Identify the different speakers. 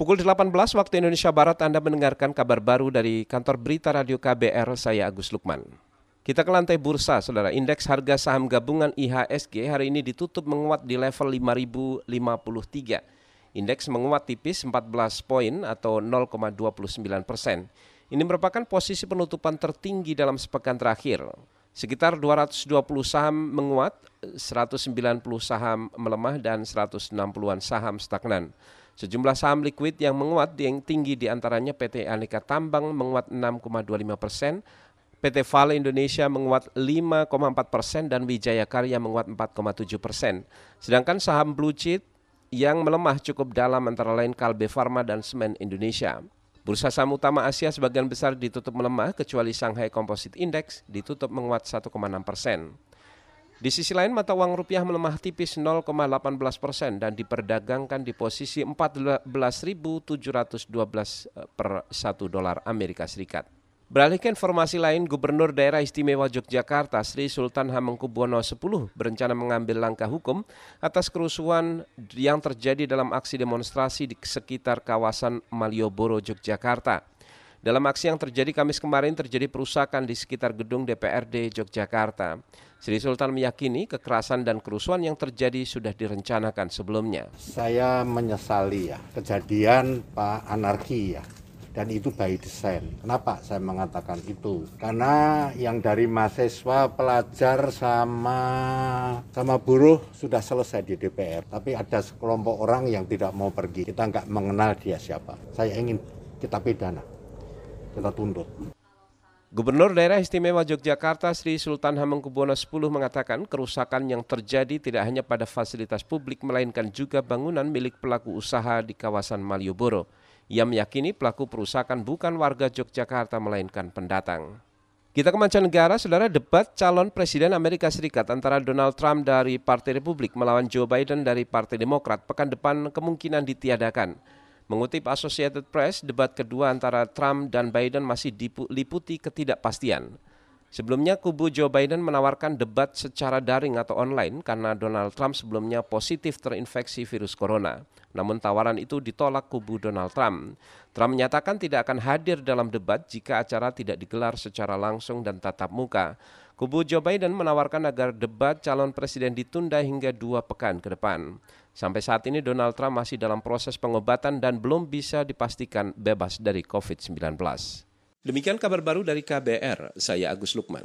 Speaker 1: Pukul 18 waktu Indonesia Barat Anda mendengarkan kabar baru dari kantor berita radio KBR, saya Agus Lukman. Kita ke lantai bursa, saudara. Indeks harga saham gabungan IHSG hari ini ditutup menguat di level 5053. Indeks menguat tipis 14 poin atau 0,29 persen. Ini merupakan posisi penutupan tertinggi dalam sepekan terakhir. Sekitar 220 saham menguat, 190 saham melemah, dan 160-an saham stagnan. Sejumlah saham liquid yang menguat yang tinggi di antaranya PT Aneka Tambang menguat 6,25 persen, PT Vale Indonesia menguat 5,4 persen dan Wijaya Karya menguat 4,7 persen. Sedangkan saham blue chip yang melemah cukup dalam antara lain Kalbe Farma dan Semen Indonesia. Bursa saham utama Asia sebagian besar ditutup melemah kecuali Shanghai Composite Index ditutup menguat 1,6 persen. Di sisi lain mata uang rupiah melemah tipis 0,18 persen dan diperdagangkan di posisi 14.712 eh, per 1 dolar Amerika Serikat. Beralih ke informasi lain, Gubernur Daerah Istimewa Yogyakarta Sri Sultan Hamengkubuwono X berencana mengambil langkah hukum atas kerusuhan yang terjadi dalam aksi demonstrasi di sekitar kawasan Malioboro, Yogyakarta. Dalam aksi yang terjadi Kamis kemarin terjadi perusakan di sekitar gedung DPRD Yogyakarta. Sri Sultan meyakini kekerasan dan kerusuhan yang terjadi sudah direncanakan sebelumnya.
Speaker 2: Saya menyesali ya kejadian Pak Anarki ya dan itu by design. Kenapa saya mengatakan itu? Karena yang dari mahasiswa, pelajar sama sama buruh sudah selesai di DPR, tapi ada sekelompok orang yang tidak mau pergi. Kita nggak mengenal dia siapa. Saya ingin kita pidana kita tuntut.
Speaker 1: Gubernur Daerah Istimewa Yogyakarta Sri Sultan Hamengkubuwono X mengatakan kerusakan yang terjadi tidak hanya pada fasilitas publik melainkan juga bangunan milik pelaku usaha di kawasan Malioboro. Ia meyakini pelaku perusakan bukan warga Yogyakarta melainkan pendatang. Kita ke mancanegara, saudara debat calon presiden Amerika Serikat antara Donald Trump dari Partai Republik melawan Joe Biden dari Partai Demokrat pekan depan kemungkinan ditiadakan. Mengutip Associated Press, debat kedua antara Trump dan Biden masih diliputi ketidakpastian. Sebelumnya kubu Joe Biden menawarkan debat secara daring atau online karena Donald Trump sebelumnya positif terinfeksi virus corona. Namun tawaran itu ditolak kubu Donald Trump. Trump menyatakan tidak akan hadir dalam debat jika acara tidak digelar secara langsung dan tatap muka. Kubu Joe Biden menawarkan agar debat calon presiden ditunda hingga dua pekan ke depan. Sampai saat ini Donald Trump masih dalam proses pengobatan dan belum bisa dipastikan bebas dari COVID-19. Demikian kabar baru dari KBR, saya Agus Lukman.